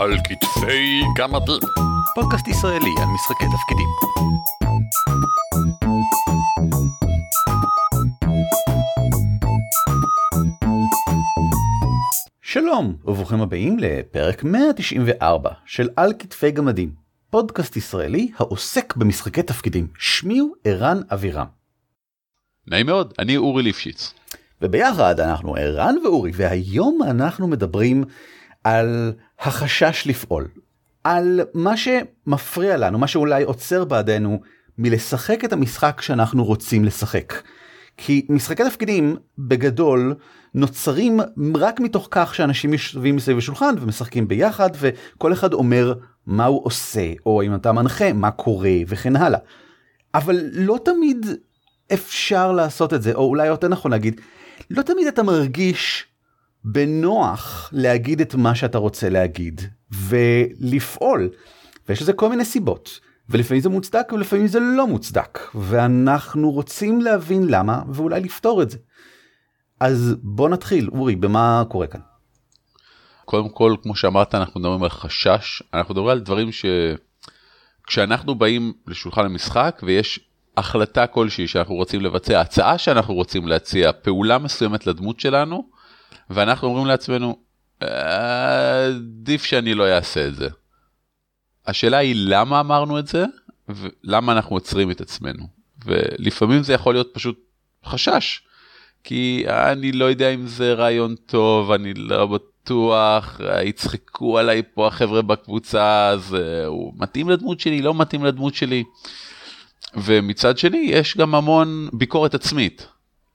על כתפי גמדים. פודקאסט ישראלי על משחקי תפקידים. שלום וברוכים הבאים לפרק 194 של על כתפי גמדים, פודקאסט ישראלי העוסק במשחקי תפקידים. שמי הוא ערן אבירם. נעים מאוד, אני אורי ליפשיץ. וביחד אנחנו ערן ואורי והיום אנחנו מדברים על החשש לפעול, על מה שמפריע לנו, מה שאולי עוצר בעדנו מלשחק את המשחק שאנחנו רוצים לשחק. כי משחקי תפקידים בגדול נוצרים רק מתוך כך שאנשים יושבים מסביב לשולחן ומשחקים ביחד וכל אחד אומר מה הוא עושה או אם אתה מנחה מה קורה וכן הלאה. אבל לא תמיד אפשר לעשות את זה או אולי יותר נכון להגיד לא תמיד אתה מרגיש בנוח להגיד את מה שאתה רוצה להגיד ולפעול ויש לזה כל מיני סיבות ולפעמים זה מוצדק ולפעמים זה לא מוצדק ואנחנו רוצים להבין למה ואולי לפתור את זה. אז בוא נתחיל אורי במה קורה כאן. קודם כל כמו שאמרת אנחנו מדברים על חשש אנחנו מדברים על דברים שכשאנחנו באים לשולחן המשחק ויש החלטה כלשהי שאנחנו רוצים לבצע הצעה שאנחנו רוצים להציע פעולה מסוימת לדמות שלנו ואנחנו אומרים לעצמנו עדיף שאני לא אעשה את זה. השאלה היא למה אמרנו את זה ולמה אנחנו עוצרים את עצמנו ולפעמים זה יכול להיות פשוט חשש כי אני לא יודע אם זה רעיון טוב אני לא בטוח יצחקו עליי פה החבר'ה בקבוצה אז הוא מתאים לדמות שלי לא מתאים לדמות שלי. ומצד שני יש גם המון ביקורת עצמית.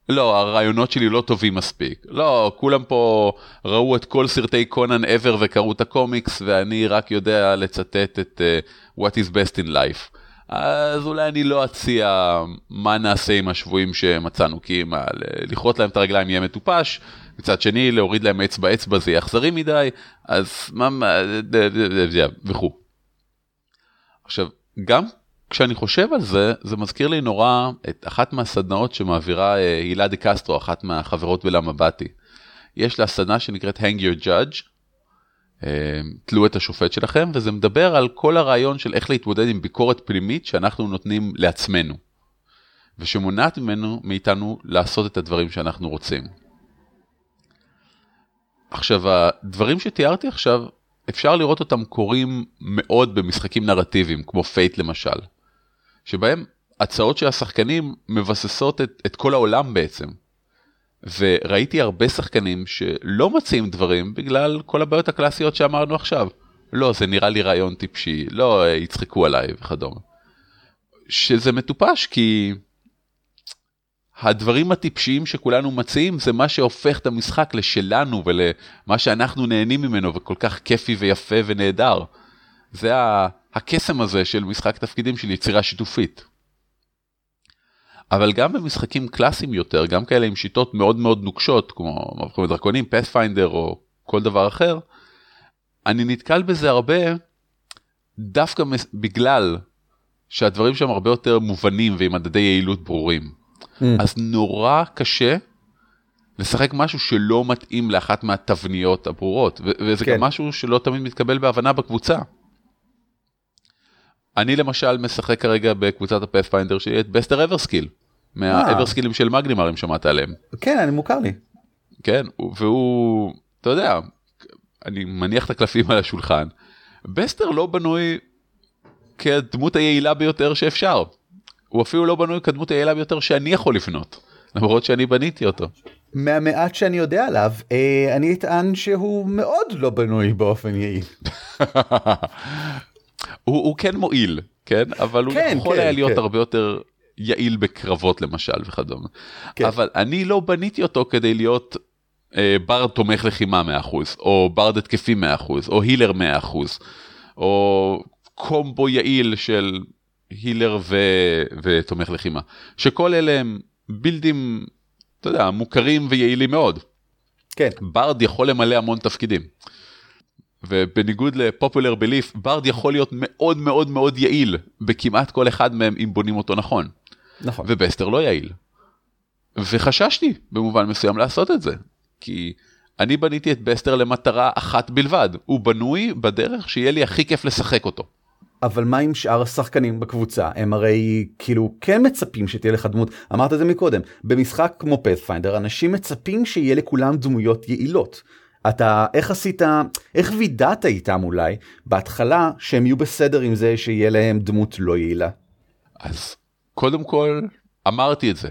לא הרעיונות שלי לא טובים מספיק לא כולם פה ראו את כל סרטי קונן ever וקראו את הקומיקס ואני רק יודע לצטט את uh, what is best in life. אז אולי אני לא אציע מה נעשה עם השבויים שמצאנו כי מה לכרות להם את הרגליים יהיה מטופש מצד שני להוריד להם אצבע אצבע זה יהיה אכזרי מדי אז מה וכו'. עכשיו גם כשאני חושב על זה, זה מזכיר לי נורא את אחת מהסדנאות שמעבירה הילה דה קסטרו, אחת מהחברות בלמה באתי. יש לה סדנה שנקראת hang your judge, תלו את השופט שלכם, וזה מדבר על כל הרעיון של איך להתמודד עם ביקורת פנימית שאנחנו נותנים לעצמנו. ושמונעת ממנו, מאיתנו, לעשות את הדברים שאנחנו רוצים. עכשיו, הדברים שתיארתי עכשיו, אפשר לראות אותם קורים מאוד במשחקים נרטיביים, כמו פייט למשל. שבהם הצעות של השחקנים מבססות את, את כל העולם בעצם. וראיתי הרבה שחקנים שלא מציעים דברים בגלל כל הבעיות הקלאסיות שאמרנו עכשיו. לא, זה נראה לי רעיון טיפשי, לא יצחקו עליי וכדומה. שזה מטופש כי הדברים הטיפשיים שכולנו מציעים זה מה שהופך את המשחק לשלנו ולמה שאנחנו נהנים ממנו וכל כך כיפי ויפה ונהדר. זה הקסם הזה של משחק תפקידים של יצירה שיתופית. אבל גם במשחקים קלאסיים יותר, גם כאלה עם שיטות מאוד מאוד נוקשות, כמו מבחורים דרקונים, פאת'פיינדר או כל דבר אחר, אני נתקל בזה הרבה דווקא בגלל שהדברים שם הרבה יותר מובנים ועם מדדי יעילות ברורים. Mm. אז נורא קשה לשחק משהו שלא מתאים לאחת מהתבניות הברורות, וזה כן. גם משהו שלא תמיד מתקבל בהבנה בקבוצה. אני למשל משחק כרגע בקבוצת הפאת'פיינדר שלי את בסטר אברסקיל, מהאברסקילים של מגנימר אם שמעת עליהם. כן, אני מוכר לי. כן, והוא, אתה יודע, אני מניח את הקלפים על השולחן, בסטר לא בנוי כדמות היעילה ביותר שאפשר. הוא אפילו לא בנוי כדמות היעילה ביותר שאני יכול לפנות, למרות שאני בניתי אותו. מהמעט שאני יודע עליו, אה, אני אטען שהוא מאוד לא בנוי באופן יעיל. הוא, הוא כן מועיל, כן? אבל כן, הוא יכול כן, היה להיות כן. הרבה יותר יעיל בקרבות למשל וכדומה. כן. אבל אני לא בניתי אותו כדי להיות אה, ברד תומך לחימה 100%, או ברד התקפי 100%, או הילר 100%, או קומבו יעיל של הילר ו... ותומך לחימה. שכל אלה הם בילדים, אתה יודע, מוכרים ויעילים מאוד. כן. ברד יכול למלא המון תפקידים. ובניגוד לפופולר בליף, ברד יכול להיות מאוד מאוד מאוד יעיל בכמעט כל אחד מהם אם בונים אותו נכון. נכון. ובסטר לא יעיל. וחששתי במובן מסוים לעשות את זה, כי אני בניתי את בסטר למטרה אחת בלבד, הוא בנוי בדרך שיהיה לי הכי כיף לשחק אותו. אבל מה עם שאר השחקנים בקבוצה הם הרי כאילו כן מצפים שתהיה לך דמות אמרת את זה מקודם במשחק כמו פאת'פיינדר אנשים מצפים שיהיה לכולם דמויות יעילות. אתה איך עשית איך וידאת איתם אולי בהתחלה שהם יהיו בסדר עם זה שיהיה להם דמות לא יעילה. אז קודם כל אמרתי את זה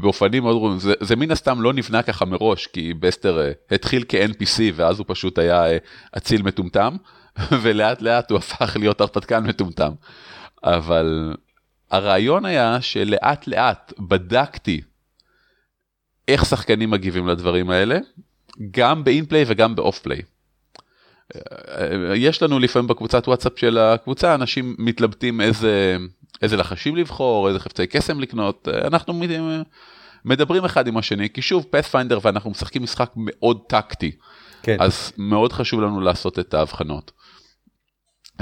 באופנים מאוד גרועים זה, זה מן הסתם לא נבנה ככה מראש כי בסטר uh, התחיל כ-NPC ואז הוא פשוט היה uh, אציל מטומטם ולאט לאט הוא הפך להיות הרפתקן מטומטם. אבל הרעיון היה שלאט לאט בדקתי איך שחקנים מגיבים לדברים האלה גם ב-in play וגם ב-off play. יש לנו לפעמים בקבוצת וואטסאפ של הקבוצה אנשים מתלבטים איזה איזה לחשים לבחור איזה חפצי קסם לקנות אנחנו מדברים אחד עם השני כי שוב פאת'פיינדר ואנחנו משחקים משחק מאוד טקטי כן. אז מאוד חשוב לנו לעשות את ההבחנות.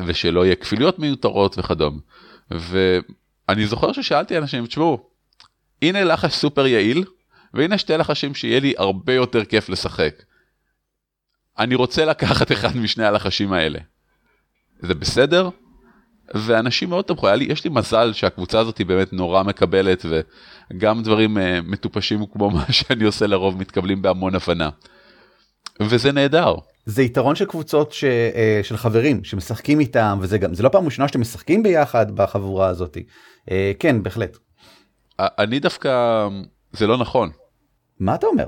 ושלא יהיה כפילויות מיותרות וכדומה. ואני זוכר ששאלתי אנשים תשמעו הנה לחש סופר יעיל והנה שתי לחשים שיהיה לי הרבה יותר כיף לשחק. אני רוצה לקחת אחד משני הלחשים האלה. זה בסדר? ואנשים מאוד תמכו, לי, יש לי מזל שהקבוצה הזאת היא באמת נורא מקבלת וגם דברים uh, מטופשים כמו מה שאני עושה לרוב מתקבלים בהמון הבנה. וזה נהדר. זה יתרון של קבוצות ש, uh, של חברים שמשחקים איתם וזה גם זה לא פעם ראשונה שאתם משחקים ביחד בחבורה הזאת. Uh, כן בהחלט. אני דווקא זה לא נכון. מה אתה אומר?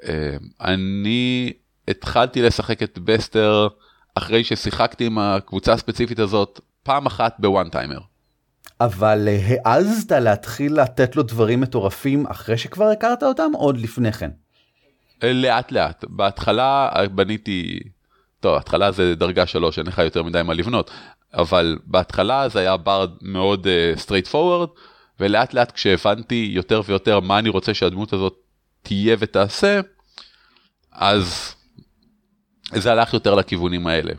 Uh, אני התחלתי לשחק את בסטר אחרי ששיחקתי עם הקבוצה הספציפית הזאת פעם אחת בוואן טיימר. אבל העזת להתחיל לתת לו דברים מטורפים אחרי שכבר הכרת אותם עוד לפני כן. לאט לאט בהתחלה בניתי טוב התחלה זה דרגה שלוש אין לך יותר מדי מה לבנות אבל בהתחלה זה היה ברד מאוד straight uh, forward ולאט לאט כשהבנתי יותר ויותר מה אני רוצה שהדמות הזאת תהיה ותעשה אז זה הלך יותר לכיוונים האלה.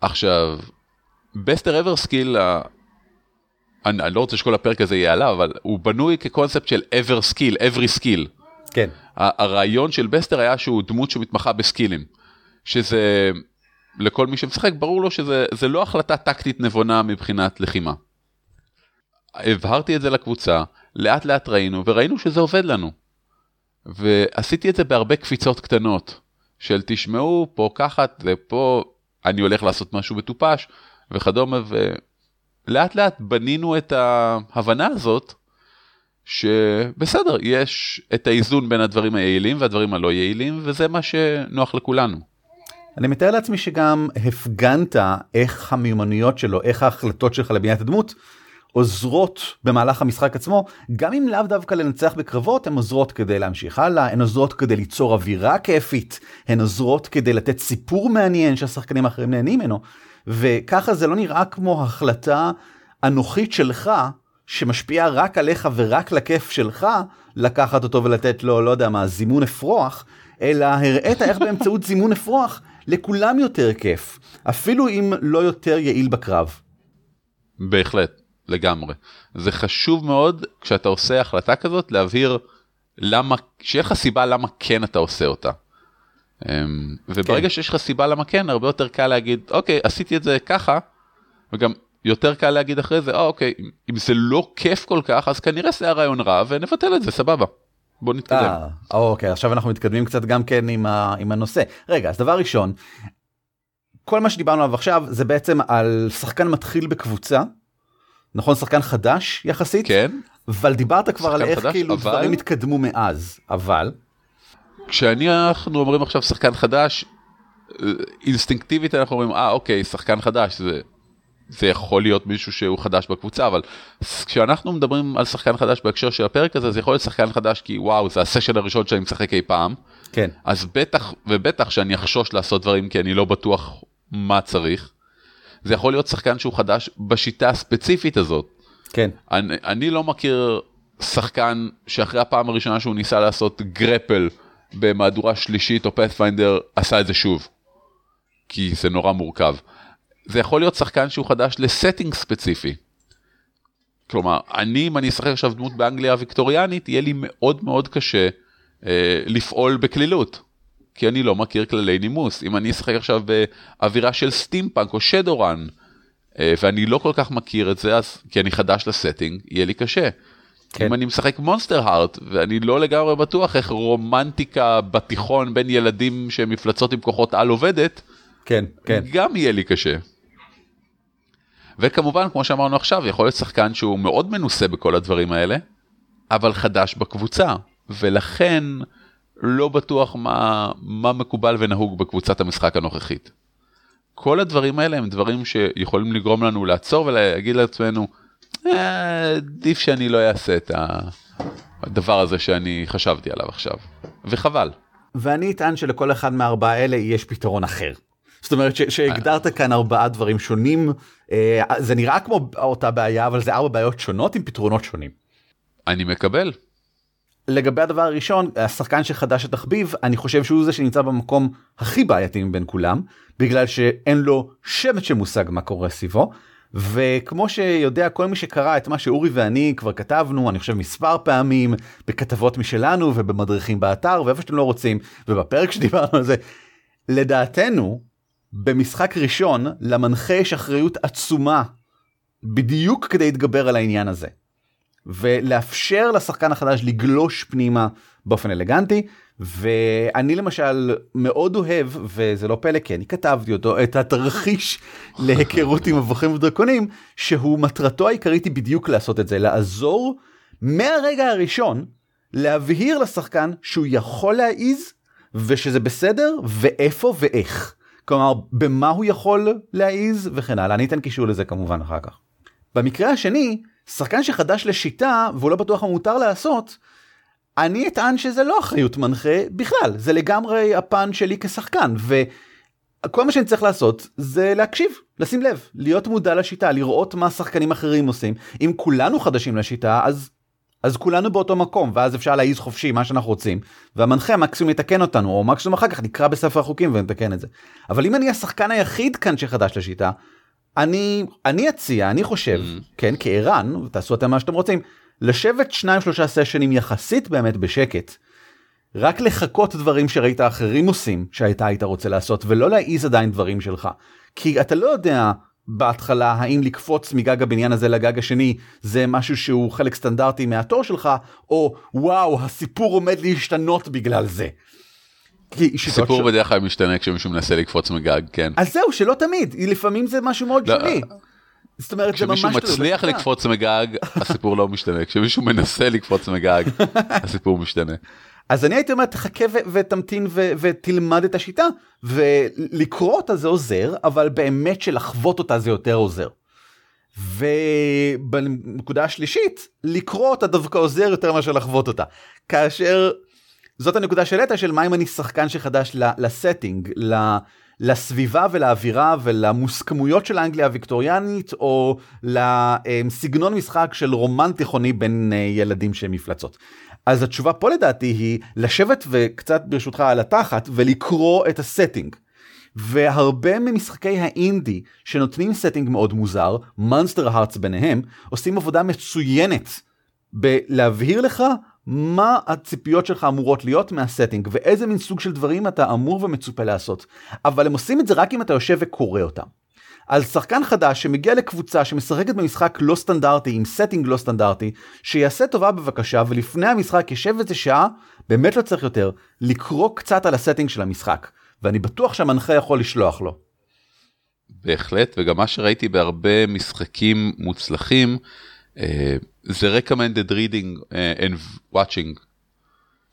עכשיו בסטר אבר סקיל אני, אני לא רוצה שכל הפרק הזה יהיה עליו אבל הוא בנוי כקונספט של ever skill every skill. כן. הרעיון של בסטר היה שהוא דמות שמתמחה בסקילים. שזה לכל מי שמשחק ברור לו שזה לא החלטה טקטית נבונה מבחינת לחימה. הבהרתי את זה לקבוצה לאט לאט ראינו וראינו שזה עובד לנו. ועשיתי את זה בהרבה קפיצות קטנות של תשמעו פה קחת ופה אני הולך לעשות משהו מטופש וכדומה ולאט לאט בנינו את ההבנה הזאת שבסדר, יש את האיזון בין הדברים היעילים והדברים הלא יעילים, וזה מה שנוח לכולנו. אני מתאר לעצמי שגם הפגנת איך המיומנויות שלו, איך ההחלטות שלך לבניית הדמות, עוזרות במהלך המשחק עצמו, גם אם לאו דווקא לנצח בקרבות, הן עוזרות כדי להמשיך הלאה, הן עוזרות כדי ליצור אווירה כיפית, הן עוזרות כדי לתת סיפור מעניין שהשחקנים האחרים נהנים ממנו, וככה זה לא נראה כמו החלטה אנוכית שלך שמשפיע רק עליך ורק לכיף שלך לקחת אותו ולתת לו לא יודע מה זימון אפרוח אלא הראית איך באמצעות זימון אפרוח לכולם יותר כיף אפילו אם לא יותר יעיל בקרב. בהחלט לגמרי זה חשוב מאוד כשאתה עושה החלטה כזאת להבהיר למה שיהיה לך סיבה למה כן אתה עושה אותה. אמ, וברגע כן. שיש לך סיבה למה כן הרבה יותר קל להגיד אוקיי עשיתי את זה ככה וגם יותר קל להגיד אחרי זה, אה אוקיי, אם זה לא כיף כל כך, אז כנראה זה היה רעיון רע ונבטל את זה, סבבה. בוא נתקדם. אה, אוקיי, עכשיו אנחנו מתקדמים קצת גם כן עם, ה, עם הנושא. רגע, אז דבר ראשון, כל מה שדיברנו עליו עכשיו זה בעצם על שחקן מתחיל בקבוצה, נכון? שחקן חדש יחסית? כן. אבל דיברת כבר על איך חדש, כאילו אבל... דברים התקדמו מאז, אבל... כשאני אנחנו אומרים עכשיו שחקן חדש, אינסטינקטיבית אנחנו אומרים אה אוקיי שחקן חדש זה זה יכול להיות מישהו שהוא חדש בקבוצה אבל כשאנחנו מדברים על שחקן חדש בהקשר של הפרק הזה זה יכול להיות שחקן חדש כי וואו זה הסשן הראשון שאני משחק אי פעם. כן. אז בטח ובטח שאני אחשוש לעשות דברים כי אני לא בטוח מה צריך. זה יכול להיות שחקן שהוא חדש בשיטה הספציפית הזאת. כן. אני, אני לא מכיר שחקן שאחרי הפעם הראשונה שהוא ניסה לעשות גרפל במהדורה שלישית או פאת'פיינדר עשה את זה שוב. כי זה נורא מורכב. זה יכול להיות שחקן שהוא חדש לסטינג ספציפי. כלומר, אני, אם אני אשחק עכשיו דמות באנגליה הוויקטוריאנית, יהיה לי מאוד מאוד קשה אה, לפעול בקלילות. כי אני לא מכיר כללי נימוס. אם אני אשחק עכשיו באווירה של סטימפאנק או שדורן, אה, ואני לא כל כך מכיר את זה, אז כי אני חדש לסטינג, יהיה לי קשה. כן. אם אני משחק Monster Heart, ואני לא לגמרי בטוח איך רומנטיקה בתיכון בין ילדים שהם מפלצות עם כוחות על עובדת, כן, כן. גם יהיה לי קשה. וכמובן, כמו שאמרנו עכשיו, יכול להיות שחקן שהוא מאוד מנוסה בכל הדברים האלה, אבל חדש בקבוצה, ולכן לא בטוח מה, מה מקובל ונהוג בקבוצת המשחק הנוכחית. כל הדברים האלה הם דברים שיכולים לגרום לנו לעצור ולהגיד לעצמנו, אה, עדיף שאני לא אעשה את הדבר הזה שאני חשבתי עליו עכשיו, וחבל. ואני אטען שלכל אחד מהארבעה האלה יש פתרון אחר. זאת אומרת שהגדרת כאן ארבעה דברים שונים, אה, זה נראה כמו אותה בעיה, אבל זה ארבע בעיות שונות עם פתרונות שונים. אני מקבל. לגבי הדבר הראשון, השחקן שחדש התחביב, אני חושב שהוא זה שנמצא במקום הכי בעייתי מבין כולם, בגלל שאין לו שמץ של מושג מה קורה סביבו. וכמו שיודע כל מי שקרא את מה שאורי ואני כבר כתבנו, אני חושב מספר פעמים, בכתבות משלנו ובמדריכים באתר ואיפה שאתם לא רוצים, ובפרק שדיברנו על זה, לדעתנו, במשחק ראשון, למנחה יש אחריות עצומה, בדיוק כדי להתגבר על העניין הזה. ולאפשר לשחקן החדש לגלוש פנימה באופן אלגנטי ואני למשל מאוד אוהב וזה לא פלא כי אני כתבתי אותו את התרחיש להיכרות עם מבוכים ודרקונים שהוא מטרתו העיקרית היא בדיוק לעשות את זה לעזור מהרגע הראשון להבהיר לשחקן שהוא יכול להעיז ושזה בסדר ואיפה ואיך. כלומר במה הוא יכול להעיז וכן הלאה אני אתן קישור לזה כמובן אחר כך. במקרה השני שחקן שחדש לשיטה והוא לא בטוח מה מותר לעשות, אני אטען שזה לא אחריות מנחה בכלל, זה לגמרי הפן שלי כשחקן, וכל מה שאני צריך לעשות זה להקשיב, לשים לב, להיות מודע לשיטה, לראות מה שחקנים אחרים עושים. אם כולנו חדשים לשיטה, אז, אז כולנו באותו מקום, ואז אפשר להעיז חופשי מה שאנחנו רוצים, והמנחה מקסימום יתקן אותנו, או מקסימום אחר כך נקרא בספר החוקים ונתקן את זה. אבל אם אני השחקן היחיד כאן שחדש לשיטה, אני אני אציע אני חושב mm. כן כערן תעשו אתם מה שאתם רוצים לשבת שניים שלושה סשנים יחסית באמת בשקט. רק לחכות דברים שראית אחרים עושים שהייתה היית רוצה לעשות ולא להעיז עדיין דברים שלך כי אתה לא יודע בהתחלה האם לקפוץ מגג הבניין הזה לגג השני זה משהו שהוא חלק סטנדרטי מהתור שלך או וואו הסיפור עומד להשתנות בגלל זה. סיפור. בדרך כלל משתנה כשמישהו מנסה לקפוץ מגג, כן. אז זהו, שלא תמיד, לפעמים זה משהו מאוד לא, שולי. זאת אומרת, זה ממש... כשמישהו מצליח לקפוץ מגג, הסיפור לא משתנה. כשמישהו מנסה לקפוץ מגג, הסיפור משתנה. אז אני הייתי אומר, תחכה ותמתין ותלמד את השיטה, ולקרוא אותה זה עוזר, אבל באמת שלחוות אותה זה יותר עוזר. ובנקודה השלישית, לקרוא אותה דווקא עוזר יותר מאשר לחוות אותה. כאשר זאת הנקודה שהעלית של מה אם אני שחקן שחדש לסטינג, לסביבה ולאווירה ולמוסכמויות של האנגליה הוויקטוריאנית או לסגנון משחק של רומן תיכוני בין אה, ילדים שהם מפלצות. אז התשובה פה לדעתי היא לשבת וקצת ברשותך על התחת ולקרוא את הסטינג. והרבה ממשחקי האינדי שנותנים סטינג מאוד מוזר, Monsterhearts ביניהם, עושים עבודה מצוינת בלהבהיר לך מה הציפיות שלך אמורות להיות מהסטינג ואיזה מין סוג של דברים אתה אמור ומצופה לעשות. אבל הם עושים את זה רק אם אתה יושב וקורא אותם. על שחקן חדש שמגיע לקבוצה שמשחקת במשחק לא סטנדרטי עם סטינג לא סטנדרטי שיעשה טובה בבקשה ולפני המשחק ישב איזה שעה באמת לא צריך יותר לקרוא קצת על הסטינג של המשחק ואני בטוח שהמנחה יכול לשלוח לו. בהחלט וגם מה שראיתי בהרבה משחקים מוצלחים זה recommended reading uh, and watching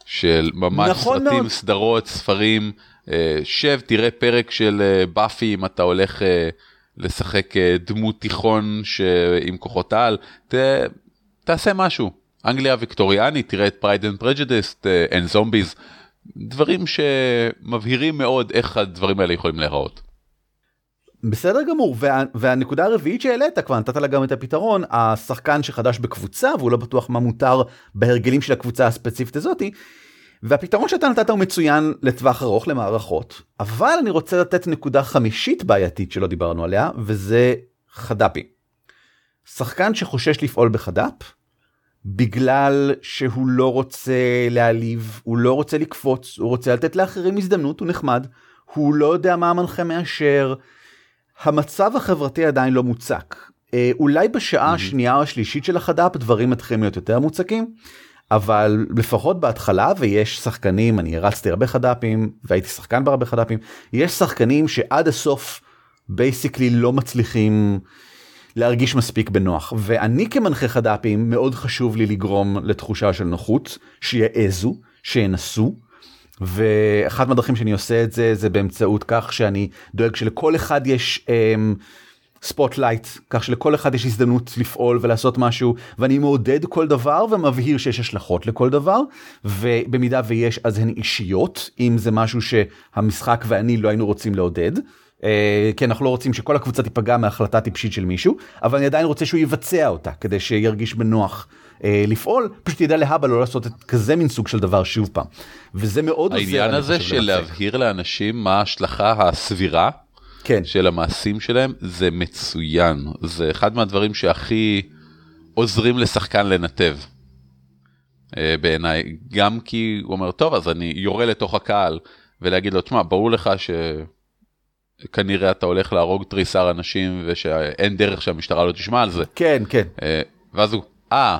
של ממש נכון סרטים, מאוד. סדרות, ספרים, uh, שב תראה פרק של באפי אם אתה הולך לשחק דמות תיכון עם כוחות על, ת, תעשה משהו. אנגליה ויקטוריאנית, תראה את Pride and Prejudice and Zombies, דברים שמבהירים מאוד איך הדברים האלה יכולים להיראות. בסדר גמור וה, והנקודה הרביעית שהעלית כבר נתת לה גם את הפתרון השחקן שחדש בקבוצה והוא לא בטוח מה מותר בהרגלים של הקבוצה הספציפית הזאתי. והפתרון שאתה נתת הוא מצוין לטווח ארוך למערכות אבל אני רוצה לתת נקודה חמישית בעייתית שלא דיברנו עליה וזה חד"פים. שחקן שחושש לפעול בחד"פ בגלל שהוא לא רוצה להעליב, הוא לא רוצה לקפוץ, הוא רוצה לתת לאחרים הזדמנות, הוא נחמד, הוא לא יודע מה המנחה מאשר. המצב החברתי עדיין לא מוצק. אה, אולי בשעה השנייה או השלישית של החד"פ דברים מתחילים להיות יותר מוצקים, אבל לפחות בהתחלה ויש שחקנים, אני הרצתי הרבה חד"פים והייתי שחקן בהרבה חד"פים, יש שחקנים שעד הסוף בייסיקלי לא מצליחים להרגיש מספיק בנוח ואני כמנחה חד"פים מאוד חשוב לי לגרום לתחושה של נוחות, שיעזו, שינסו. ואחת מהדרכים שאני עושה את זה זה באמצעות כך שאני דואג שלכל אחד יש ספוטלייט um, כך שלכל אחד יש הזדמנות לפעול ולעשות משהו ואני מעודד כל דבר ומבהיר שיש השלכות לכל דבר ובמידה ויש אז הן אישיות אם זה משהו שהמשחק ואני לא היינו רוצים לעודד. Uh, כי אנחנו לא רוצים שכל הקבוצה תיפגע מהחלטה טיפשית של מישהו אבל אני עדיין רוצה שהוא יבצע אותה כדי שירגיש בנוח אה, לפעול, פשוט ידע להבא לא לעשות את כזה מין סוג של דבר שוב פעם. וזה מאוד עוזר. העניין הזה של להבהיר לאנשים מה ההשלכה הסבירה כן. של המעשים שלהם זה מצוין. זה אחד מהדברים שהכי עוזרים לשחקן לנתב. אה, בעיניי, גם כי הוא אומר, טוב, אז אני יורה לתוך הקהל ולהגיד לו, תשמע, ברור לך ש... כנראה אתה הולך להרוג תריסר אנשים ושאין דרך שהמשטרה לא תשמע על זה. כן, כן. אה, ואז הוא, אה,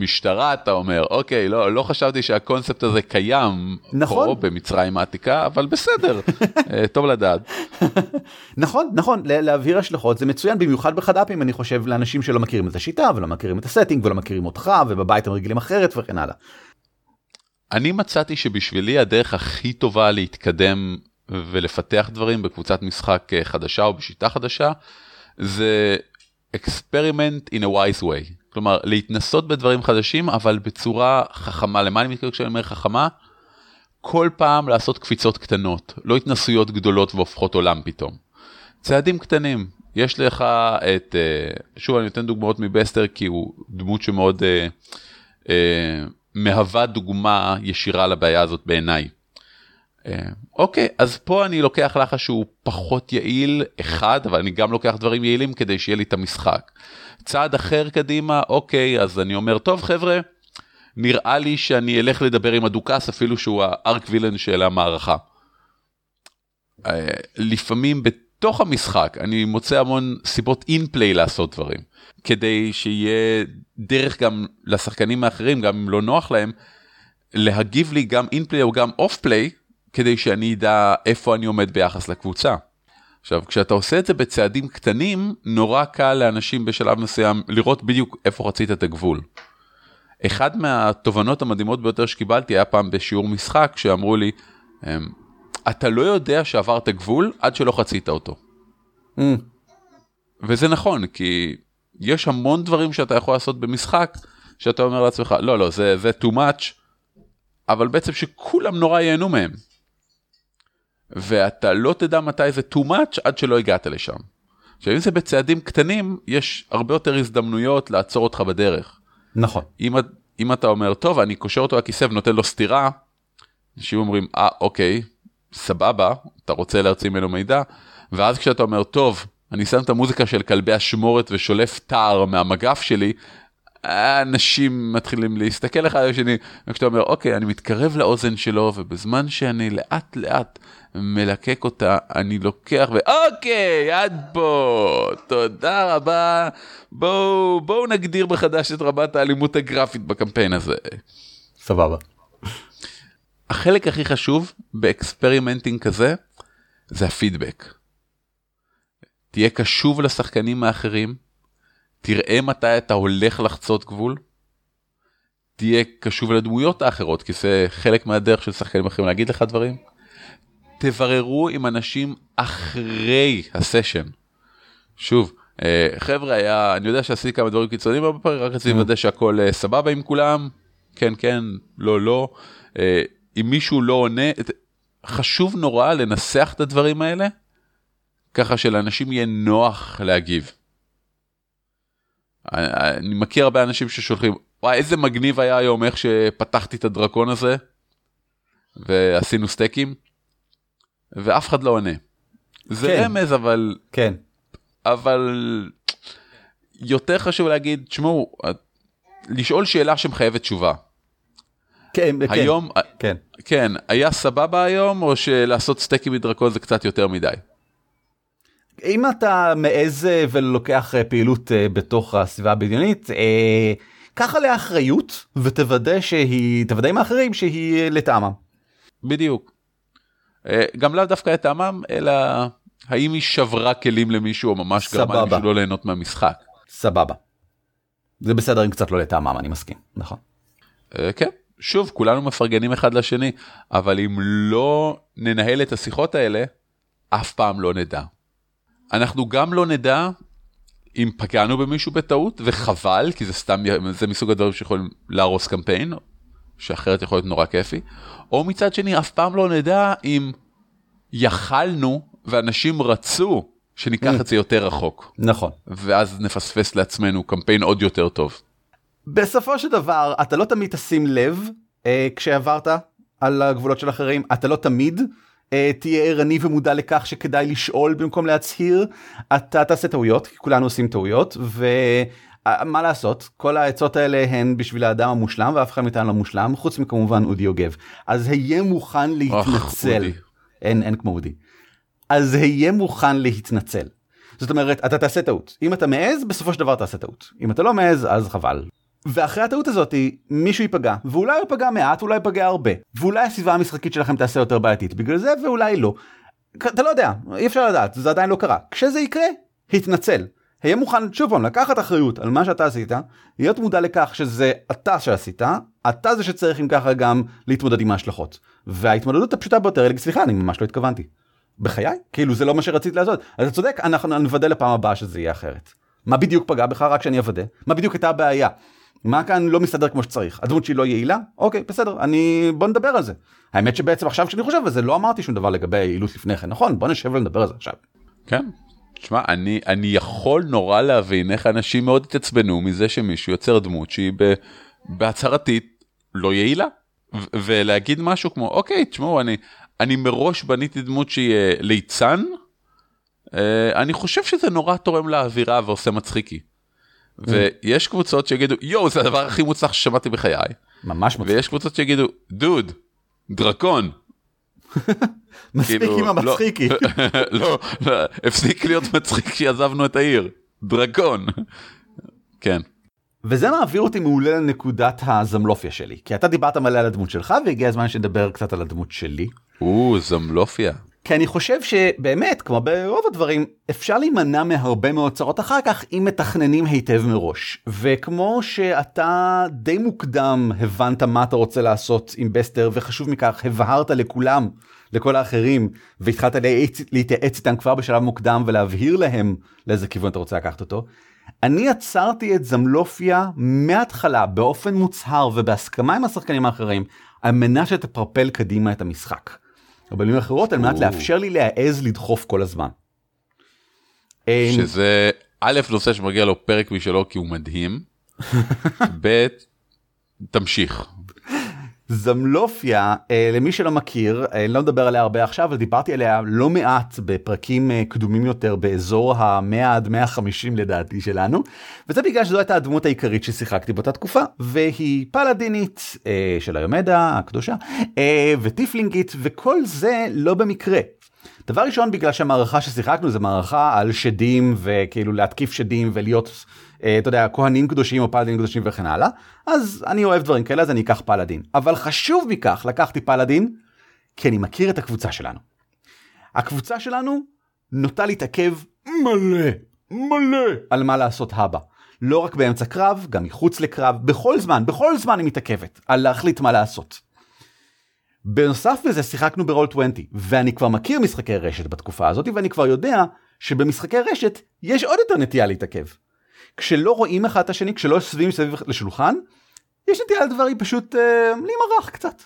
משטרה אתה אומר אוקיי לא לא חשבתי שהקונספט הזה קיים נכון פה במצרים העתיקה אבל בסדר אה, טוב לדעת. נכון נכון להבהיר השלכות זה מצוין במיוחד בחד"פים אני חושב לאנשים שלא מכירים את השיטה ולא מכירים את הסטינג ולא מכירים אותך ובבית הם רגילים אחרת וכן הלאה. אני מצאתי שבשבילי הדרך הכי טובה להתקדם ולפתח דברים בקבוצת משחק אה, חדשה או בשיטה חדשה זה experiment in a wise way. כלומר, להתנסות בדברים חדשים, אבל בצורה חכמה. למה אני מתכוון כשאני אומר חכמה? כל פעם לעשות קפיצות קטנות, לא התנסויות גדולות והופכות עולם פתאום. צעדים קטנים, יש לך את, אה, שוב אני נותן דוגמאות מבסטר כי הוא דמות שמאוד אה, אה, מהווה דוגמה ישירה לבעיה הזאת בעיניי. אה, אוקיי, אז פה אני לוקח לחש שהוא פחות יעיל, אחד, אבל אני גם לוקח דברים יעילים כדי שיהיה לי את המשחק. צעד אחר קדימה, אוקיי, אז אני אומר, טוב חבר'ה, נראה לי שאני אלך לדבר עם הדוכס אפילו שהוא הארק וילן של המערכה. אה, לפעמים בתוך המשחק אני מוצא המון סיבות אינפליי לעשות דברים, כדי שיהיה דרך גם לשחקנים האחרים, גם אם לא נוח להם, להגיב לי גם אינפליי או גם אוף פליי, כדי שאני אדע איפה אני עומד ביחס לקבוצה. עכשיו, כשאתה עושה את זה בצעדים קטנים, נורא קל לאנשים בשלב מסוים לראות בדיוק איפה חצית את הגבול. אחד מהתובנות המדהימות ביותר שקיבלתי היה פעם בשיעור משחק, שאמרו לי, אמ, אתה לא יודע שעברת גבול עד שלא חצית אותו. Mm. וזה נכון, כי יש המון דברים שאתה יכול לעשות במשחק, שאתה אומר לעצמך, לא, לא, זה, זה too much, אבל בעצם שכולם נורא ייהנו מהם. ואתה לא תדע מתי זה too much עד שלא הגעת לשם. עכשיו אם זה בצעדים קטנים יש הרבה יותר הזדמנויות לעצור אותך בדרך. נכון. אם, אם אתה אומר טוב אני קושר אותו לכיסא ונותן לו סטירה, אנשים אומרים אה אוקיי סבבה אתה רוצה להרציא ממנו מידע ואז כשאתה אומר טוב אני שם את המוזיקה של כלבי אשמורת ושולף תער מהמגף שלי אנשים מתחילים להסתכל אחד על השני וכשאתה אומר אוקיי אני מתקרב לאוזן שלו ובזמן שאני לאט לאט מלקק אותה, אני לוקח ואוקיי, עד פה, תודה רבה, בואו בוא נגדיר מחדש את רמת האלימות הגרפית בקמפיין הזה. סבבה. החלק הכי חשוב ב experimenting כזה, זה הפידבק. תהיה קשוב לשחקנים האחרים, תראה מתי אתה הולך לחצות גבול, תהיה קשוב לדמויות האחרות, כי זה חלק מהדרך של שחקנים אחרים להגיד לך דברים. תבררו עם אנשים אחרי הסשן. שוב, אה, חבר'ה, היה, אני יודע שעשיתי כמה דברים קיצוניים פעמים, רק רציתי לוודא שהכל אה, סבבה עם כולם, כן, כן, לא, לא. אה, אם מישהו לא עונה, חשוב נורא לנסח את הדברים האלה, ככה שלאנשים יהיה נוח להגיב. אני מכיר הרבה אנשים ששולחים, וואי, איזה מגניב היה היום איך שפתחתי את הדרקון הזה, ועשינו סטייקים. ואף אחד לא עונה. זה כן. רמז אבל כן אבל יותר חשוב להגיד תשמעו לשאול שאלה שמחייבת תשובה. כן, כן, היום, כן. כן, היה סבבה היום, או שלעשות סטייקים מדרקון זה קצת יותר מדי? אם אתה מעז אה, ולוקח אה, פעילות אה, בתוך הסביבה הבדיונית, קח עליה אחריות ותוודא שהיא, תוודא עם האחרים שהיא לטעמם. בדיוק. גם לאו דווקא את טעמם, אלא האם היא שברה כלים למישהו, או ממש גרמה. למישהו לא ליהנות מהמשחק. סבבה. זה בסדר אם קצת לא לטעמם, אני מסכים, נכון. כן, שוב, כולנו מפרגנים אחד לשני, אבל אם לא ננהל את השיחות האלה, אף פעם לא נדע. אנחנו גם לא נדע אם פגענו במישהו בטעות, וחבל, כי זה סתם, זה מסוג הדברים שיכולים להרוס קמפיין, שאחרת יכול להיות נורא כיפי, או מצד שני, אף פעם לא נדע אם יכלנו ואנשים רצו שניקח Mm. את זה יותר רחוק, נכון. ואז נפספס לעצמנו קמפיין עוד יותר טוב. בסופו של דבר אתה לא תמיד תשים לב אה, כשעברת על הגבולות של אחרים אתה לא תמיד תהיה ערני ומודע לכך שכדאי לשאול במקום להצהיר. אתה תעשה טעויות כי כולנו עושים טעויות ומה לעשות? כל העצות האלה הן בשביל האדם המושלם ואף אחד מאיתנו לא מושלם חוץ מכמובן אודי יוגב. אז היה מוכן להתנצל. אודי. אין אין כמו אודי. אז היה מוכן להתנצל. זאת אומרת אתה תעשה טעות. אם אתה מעז בסופו של דבר תעשה טעות. אם אתה לא מעז אז חבל. ואחרי הטעות הזאת מישהו ייפגע ואולי הוא ייפגע מעט אולי ייפגע הרבה ואולי הסביבה המשחקית שלכם תעשה יותר בעייתית בגלל זה ואולי לא. אתה לא יודע אי אפשר לדעת זה עדיין לא קרה כשזה יקרה התנצל. היה מוכן שוב פעם לקחת אחריות על מה שאתה עשית להיות מודע לכך שזה אתה שעשית אתה זה שצריך אם ככה גם להתמודד עם ההשלכות וההתמודדות הפשוטה ביותר היא סליחה אני ממש לא התכוונתי. בחיי כאילו זה לא מה שרציתי לעשות אתה צודק אנחנו נוודא לפעם הבאה שזה יהיה אחרת. מה בדיוק פגע בך רק שאני אוודא מה בדיוק הייתה הבעיה. מה כאן לא מסתדר כמו שצריך הדמות שלי לא יעילה אוקיי בסדר אני בוא נדבר על זה. האמת שבעצם עכשיו כשאני חושב על זה לא אמרתי שום דבר לגבי היעילות לפני כן נכון בוא נשב ונדבר על זה עכשיו. כן. תשמע, אני, אני יכול נורא להבין איך אנשים מאוד התעצבנו מזה שמישהו יוצר דמות שהיא ב, בהצהרתית לא יעילה. ו- ולהגיד משהו כמו, אוקיי, תשמעו, אני, אני מראש בניתי דמות שהיא אה, ליצן, אה, אני חושב שזה נורא תורם לאווירה ועושה מצחיקי. ויש קבוצות שיגידו, יואו, זה הדבר הכי מוצלח ששמעתי בחיי. ממש מצחיק. ויש קבוצות שיגידו, דוד, דרקון. מספיק כאילו, עם לא- המצחיקי. לא, לא, הפסיק להיות מצחיק כשעזבנו את העיר. דרקון. כן. וזה מעביר אותי מעולה לנקודת הזמלופיה שלי כי אתה דיברת מלא על הדמות שלך והגיע הזמן שנדבר קצת על הדמות שלי. או, זמלופיה. כי אני חושב שבאמת כמו ברוב הדברים אפשר להימנע מהרבה מאוד צרות אחר כך אם מתכננים היטב מראש וכמו שאתה די מוקדם הבנת מה אתה רוצה לעשות עם בסטר וחשוב מכך הבהרת לכולם לכל האחרים והתחלת להתייעץ, איתם כבר בשלב מוקדם ולהבהיר להם לאיזה כיוון אתה רוצה לקחת אותו. אני עצרתי את זמלופיה מההתחלה באופן מוצהר ובהסכמה עם השחקנים האחרים על מנת שתפרפל קדימה את המשחק. או במילים אחרות על מנת. לאפשר לי להעז לדחוף כל הזמן. שזה א', נושא שמגיע לו פרק משלו כי הוא מדהים. ב', תמשיך. זמלופיה אה, למי שלא מכיר אה, לא מדבר עליה הרבה עכשיו אבל דיברתי עליה לא מעט בפרקים אה, קדומים יותר באזור ה-100 עד 150 לדעתי שלנו וזה בגלל שזו הייתה הדמות העיקרית ששיחקתי באותה תקופה והיא פלדינית אה, של היומדה הקדושה וטיפלינגית וכל זה לא במקרה. דבר ראשון בגלל שהמערכה ששיחקנו זה מערכה על שדים וכאילו להתקיף שדים ולהיות אתה יודע כהנים קדושים או פלדינים קדושים וכן הלאה אז אני אוהב דברים כאלה אז אני אקח פלדין אבל חשוב מכך לקחתי פלדין כי אני מכיר את הקבוצה שלנו. הקבוצה שלנו נוטה להתעכב מלא מלא על מה לעשות הבא. לא רק באמצע קרב גם מחוץ לקרב בכל זמן בכל זמן היא מתעכבת על להחליט מה לעשות. בנוסף לזה שיחקנו ברול 20 ואני כבר מכיר משחקי רשת בתקופה הזאת ואני כבר יודע שבמשחקי רשת יש עוד יותר נטייה להתעכב. כשלא רואים אחד את השני כשלא יושבים מסביב לשולחן יש נטייה לדברים פשוט אה, להימרח קצת.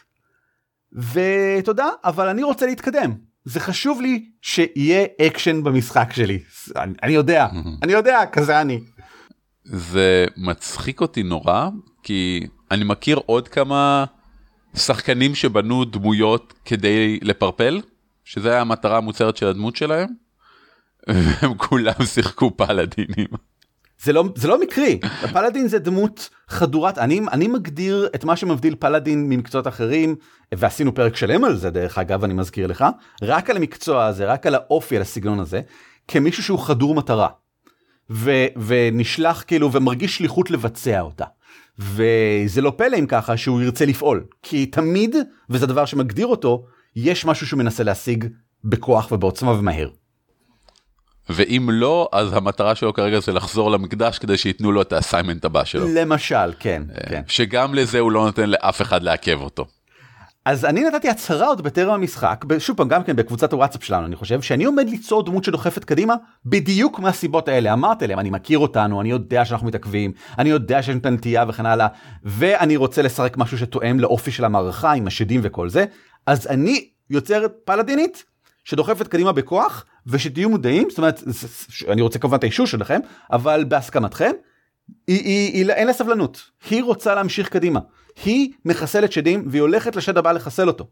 ותודה אבל אני רוצה להתקדם זה חשוב לי שיהיה אקשן במשחק שלי אני, אני יודע אני יודע כזה אני. זה מצחיק אותי נורא, כי אני מכיר עוד כמה שחקנים שבנו דמויות כדי לפרפל, שזה היה המטרה המוצהרת של הדמות שלהם, והם כולם שיחקו פלאדינים. זה לא זה לא מקרי פלאדין זה דמות חדורת אני אני מגדיר את מה שמבדיל פלאדין ממקצועות אחרים ועשינו פרק שלם על זה דרך אגב אני מזכיר לך רק על המקצוע הזה רק על האופי על הסגנון הזה כמישהו שהוא חדור מטרה. ו, ונשלח כאילו ומרגיש שליחות לבצע אותה. וזה לא פלא אם ככה שהוא ירצה לפעול כי תמיד וזה דבר שמגדיר אותו יש משהו שהוא מנסה להשיג בכוח ובעוצמה ומהר. ואם לא אז המטרה שלו כרגע זה לחזור למקדש כדי שייתנו לו את האסיימנט הבא שלו. למשל כן, אה, כן. שגם לזה הוא לא נותן לאף אחד לעכב אותו. אז אני נתתי הצהרה עוד בטרם המשחק, שוב פעם גם כן בקבוצת הוואטסאפ שלנו אני חושב, שאני עומד ליצור דמות שדוחפת קדימה בדיוק מהסיבות האלה. אמרתי להם אני מכיר אותנו, אני יודע שאנחנו מתעכבים, אני יודע שיש לנו נטייה וכן הלאה, ואני רוצה לשחק משהו שתואם לאופי של המערכה עם השדים וכל זה, אז אני יוצר פלאדינית שדוחפת קדימה בכוח, ושתהיו מודעים, זאת אומרת, אני רוצה כמובן את האישור שלכם, אבל בהסכמתכם, היא, היא, היא, אין לה סבלנות, היא רוצה להמשיך קדימה. היא מחסלת שדים והיא הולכת לשד הבא לחסל אותו.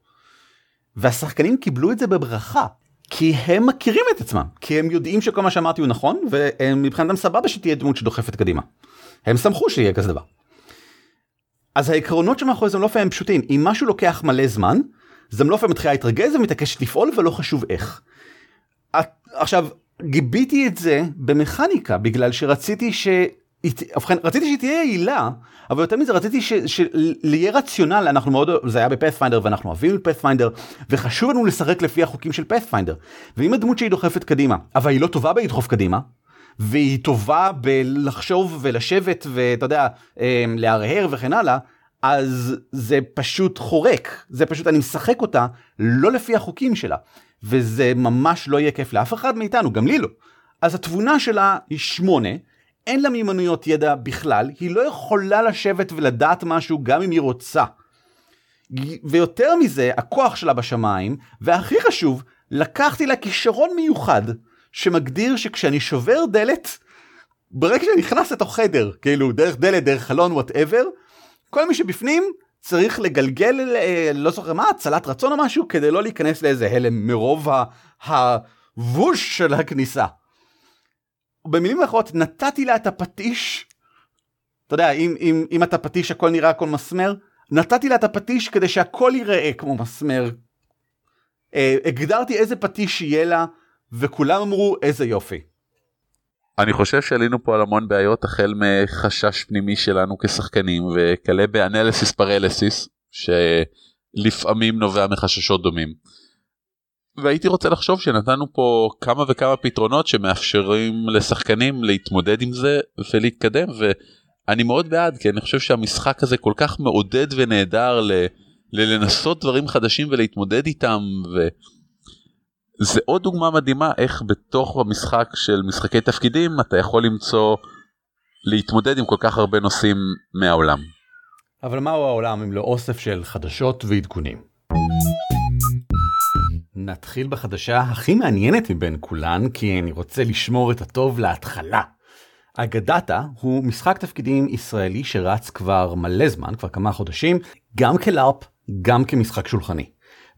והשחקנים קיבלו את זה בברכה, כי הם מכירים את עצמם, כי הם יודעים שכל מה שאמרתי הוא נכון, והם מבחינתם סבבה שתהיה דמות שדוחפת קדימה. הם שמחו שיהיה כזה דבר. אז העקרונות שמאחורי זה לא פעמים פשוטים, אם משהו לוקח מלא זמן, לא פעמים מתחילה להתרגז ומתעקשת לפעול ולא חשוב איך. עכשיו, גיביתי את זה במכניקה בגלל שרציתי ש... ובכן רציתי שהיא תהיה יעילה אבל יותר מזה רציתי שיהיה רציונל. אנחנו מאוד זה היה בפאת'פיינדר ואנחנו אוהבים את פאת'פיינדר וחשוב לנו לשחק לפי החוקים של פאת'פיינדר. ואם הדמות שהיא דוחפת קדימה אבל היא לא טובה בלדחוף קדימה והיא טובה בלחשוב ולשבת ואתה יודע אמ, להרהר וכן הלאה אז זה פשוט חורק. זה פשוט אני משחק אותה לא לפי החוקים שלה וזה ממש לא יהיה כיף לאף אחד מאיתנו גם לי לא. אז התבונה שלה היא שמונה אין לה מיומנויות ידע בכלל, היא לא יכולה לשבת ולדעת משהו גם אם היא רוצה. ויותר מזה, הכוח שלה בשמיים, והכי חשוב, לקחתי לה כישרון מיוחד, שמגדיר שכשאני שובר דלת, ברגע שאני נכנס לתוך חדר, כאילו דרך דלת, דרך חלון, whatever, כל מי שבפנים צריך לגלגל, אה, לא זוכר מה, הצלת רצון או משהו, כדי לא להיכנס לאיזה הלם מרוב ה whoosh של הכניסה. במילים אחרות נתתי לה את הפטיש. אתה יודע אם אם אם אתה פטיש הכל נראה הכל מסמר נתתי לה את הפטיש כדי שהכל ייראה כמו מסמר. אה, הגדרתי איזה פטיש יהיה לה וכולם אמרו איזה יופי. אני חושב שעלינו פה על המון בעיות החל מחשש פנימי שלנו כשחקנים וכלה באנליסיס פרליסיס שלפעמים נובע מחששות דומים. והייתי רוצה לחשוב שנתנו פה כמה וכמה פתרונות שמאפשרים לשחקנים להתמודד עם זה ולהתקדם ואני מאוד בעד כי אני חושב שהמשחק הזה כל כך מעודד ונהדר ל... ללנסות דברים חדשים ולהתמודד איתם וזה עוד דוגמה מדהימה איך בתוך המשחק של משחקי תפקידים אתה יכול למצוא להתמודד עם כל כך הרבה נושאים מהעולם. אבל מהו העולם אם לא אוסף של חדשות ועדכונים. נתחיל בחדשה הכי מעניינת מבין כולן, כי אני רוצה לשמור את הטוב להתחלה. אגדתה הוא משחק תפקידים ישראלי שרץ כבר מלא זמן, כבר כמה חודשים, גם כלארפ, גם כמשחק שולחני.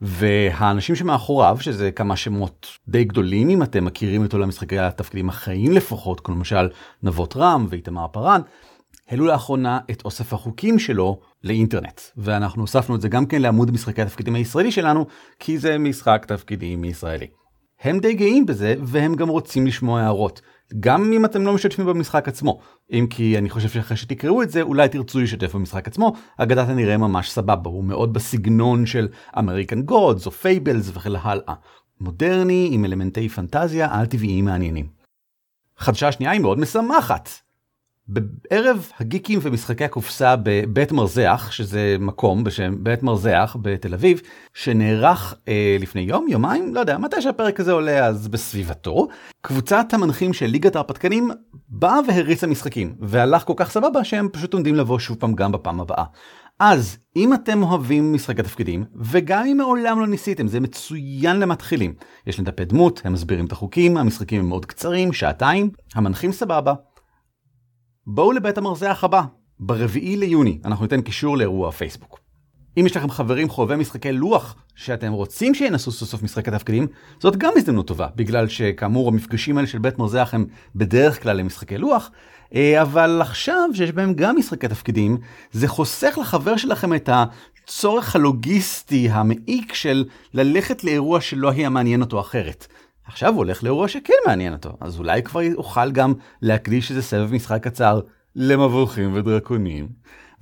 והאנשים שמאחוריו, שזה כמה שמות די גדולים אם אתם מכירים את עולם משחקי התפקידים החיים לפחות, כמו למשל נבות רם ואיתמר פארן, העלו לאחרונה את אוסף החוקים שלו לאינטרנט ואנחנו הוספנו את זה גם כן לעמוד משחקי התפקידים הישראלי שלנו כי זה משחק תפקידים ישראלי. הם די גאים בזה והם גם רוצים לשמוע הערות גם אם אתם לא משתפים במשחק עצמו. אם כי אני חושב שאחרי שתקראו את זה אולי תרצו להשתתף במשחק עצמו. אגדת הנראה ממש סבבה הוא מאוד בסגנון של American Gods או Fables וכן הלאה. מודרני עם אלמנטי פנטזיה על טבעיים מעניינים. חדשה שנייה היא מאוד משמחת בערב הגיקים ומשחקי הקופסה בבית מרזח, שזה מקום בשם בית מרזח בתל אביב, שנערך אה, לפני יום, יומיים, לא יודע, מתי שהפרק הזה עולה אז בסביבתו, קבוצת המנחים של ליגת ההרפתקנים באה והריצה משחקים, והלך כל כך סבבה שהם פשוט עומדים לבוא שוב פעם גם בפעם הבאה. אז אם אתם אוהבים משחקי תפקידים, וגם אם מעולם לא ניסיתם, זה מצוין למתחילים. יש להם דפי דמות, הם מסבירים את החוקים, המשחקים הם מאוד קצרים, שעתיים, המנחים סבבה, בואו לבית המרזח הבא, ברביעי ליוני, אנחנו ניתן קישור לאירוע הפייסבוק. אם יש לכם חברים חובבי משחקי לוח שאתם רוצים שינסו סוף סוף משחקי תפקידים, זאת גם הזדמנות טובה, בגלל שכאמור המפגשים האלה של בית מרזח הם בדרך כלל למשחקי לוח, אה, אבל עכשיו שיש בהם גם משחקי תפקידים, זה חוסך לחבר שלכם את הצורך הלוגיסטי המעיק של ללכת לאירוע שלא היה מעניין אותו אחרת. עכשיו הוא הולך לאירוע שכן מעניין אותו, אז אולי כבר יוכל גם להקדיש איזה סבב משחק קצר למבוכים ודרקונים.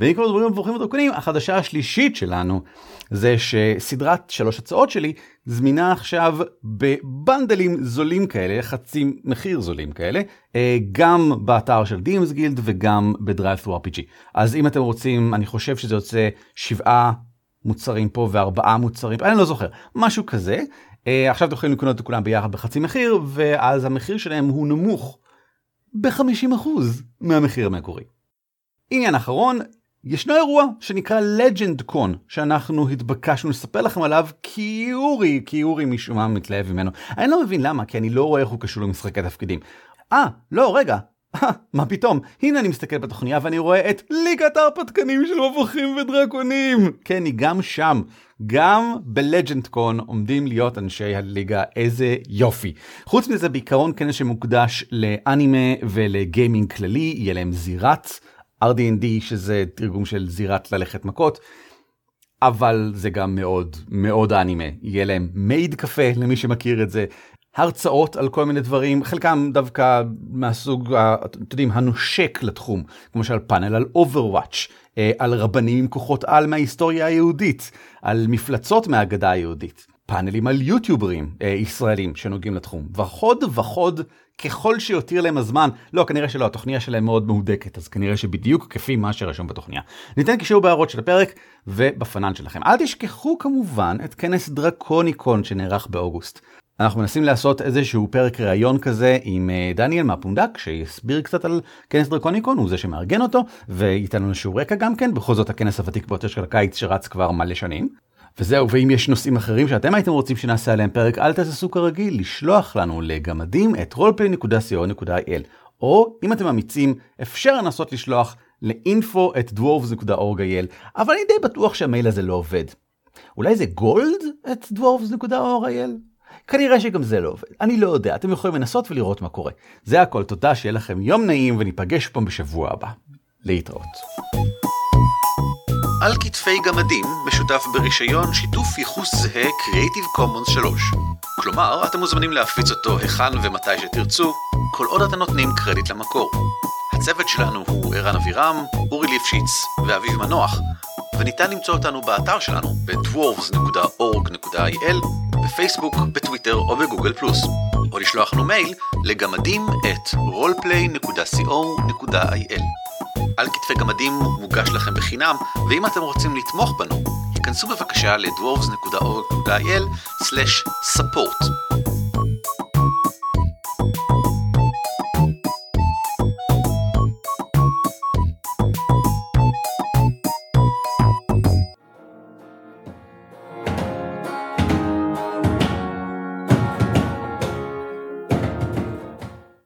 ואם כבר מדברים על מבוכים ודרקונים, החדשה השלישית שלנו זה שסדרת שלוש הצעות שלי זמינה עכשיו בבנדלים זולים כאלה, חצי מחיר זולים כאלה, אה, גם באתר של DMs Guild וגם ב DriveThruRPG. אז אם אתם רוצים, אני חושב שזה יוצא שבעה מוצרים פה וארבעה מוצרים, אני לא זוכר, משהו כזה. אה, עכשיו אתם יכולים לקנות את כולם ביחד בחצי מחיר, ואז המחיר שלהם הוא נמוך ב-50% מהמחיר המקורי. עניין אחרון, ישנו אירוע שנקרא Legend Con שאנחנו התבקשנו לספר לכם עליו כי אורי, כי אורי משום מה מתלהב ממנו. אני לא מבין למה, כי אני לא רואה איך הוא קשור למשחקי תפקידים. אה, לא, רגע, מה פתאום? הנה אני מסתכל בתוכניה ואני רואה את ליגת ההרפתקנים של מבוכים ודרקונים. כן, היא גם שם. גם בלג'נד קון עומדים להיות אנשי הליגה, איזה יופי. חוץ מזה, בעיקרון כנס שמוקדש לאנימה ולגיימינג כללי, יהיה להם זירת RD&D שזה תרגום של זירת ללכת מכות. אבל זה גם מאוד מאוד אנימה, יהיה להם מייד קפה למי שמכיר את זה, הרצאות על כל מיני דברים, חלקם דווקא מהסוג, אתם יודעים, הנושק לתחום, כמו למשל פאנל על Overwatch, אה, על רבנים עם כוחות על מההיסטוריה היהודית, על מפלצות מהאגדה היהודית, פאנלים על יוטיוברים אה, ישראלים שנוגעים לתחום, וחוד וחוד ככל שיותיר להם הזמן, לא, כנראה שלא, התוכניה שלהם מאוד מהודקת, אז כנראה שבדיוק כפי מה שרשום בתוכניה. ניתן קישור בהערות של הפרק ובפנן שלכם. אל תשכחו כמובן את כנס דרקוניקון שנערך באוגוסט. אנחנו מנסים לעשות איזשהו פרק ראיון כזה עם אה, דניאל מהפונדק שיסביר קצת על כנס דרקוניקון הוא זה שמארגן אותו וייתן לנו שיעור רקע גם כן בכל זאת הכנס הוותיק ביותר של הקיץ שרץ כבר מלא שנים. וזהו ואם יש נושאים אחרים שאתם הייתם רוצים שנעשה עליהם פרק אל תעשו כרגיל לשלוח לנו לגמדים את roleplay.co.il או אם אתם אמיצים אפשר לנסות לשלוח לאינפו את dwarves.org.il אבל אני די בטוח שהמייל הזה לא עובד. אולי זה גולד את dwarves.org.il? כנראה שגם זה לא עובד. אני לא יודע, אתם יכולים לנסות ולראות מה קורה. זה הכל, תודה, שיהיה לכם יום נעים וניפגש פה בשבוע הבא. להתראות. על כתפי גמדים משותף ברישיון שיתוף ייחוס זהה Creative Commons 3. כלומר, אתם מוזמנים להפיץ אותו היכן ומתי שתרצו, כל עוד אתם נותנים קרדיט למקור. הצוות שלנו הוא ערן אבירם, אורי ליפשיץ ואביב מנוח, וניתן למצוא אותנו באתר שלנו ב-dwarves.org.il, בפייסבוק, בטוויטר או בגוגל פלוס, או לשלוח לנו מייל לגמדים את roleplay.co.il. על כתפי גמדים מוגש לכם בחינם, ואם אתם רוצים לתמוך בנו, היכנסו בבקשה ל-dwarves.org.il/support.